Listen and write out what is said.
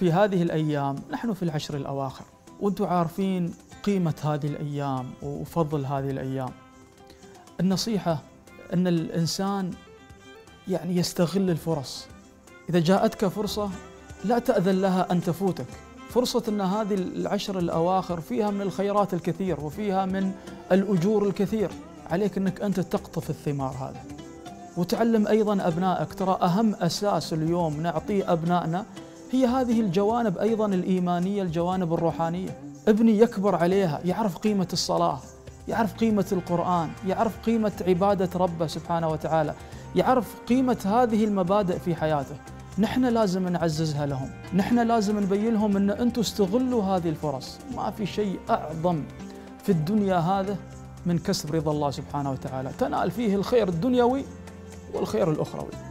في هذه الأيام نحن في العشر الأواخر وأنتم عارفين قيمة هذه الأيام وفضل هذه الأيام. النصيحة أن الإنسان يعني يستغل الفرص. إذا جاءتك فرصة لا تأذن لها أن تفوتك. فرصة أن هذه العشر الأواخر فيها من الخيرات الكثير وفيها من الأجور الكثير. عليك أنك أنت تقطف الثمار هذا. وتعلم أيضا أبنائك ترى أهم أساس اليوم نعطيه أبنائنا هي هذه الجوانب أيضا الإيمانية الجوانب الروحانية. ابني يكبر عليها يعرف قيمة الصلاة يعرف قيمة القرآن يعرف قيمة عبادة ربه سبحانه وتعالى يعرف قيمة هذه المبادئ في حياته. نحن لازم نعززها لهم. نحن لازم نبين لهم أن أنتم استغلوا هذه الفرص. ما في شيء أعظم في الدنيا هذا من كسب رضا الله سبحانه وتعالى. تنال فيه الخير الدنيوي والخير الأخروي.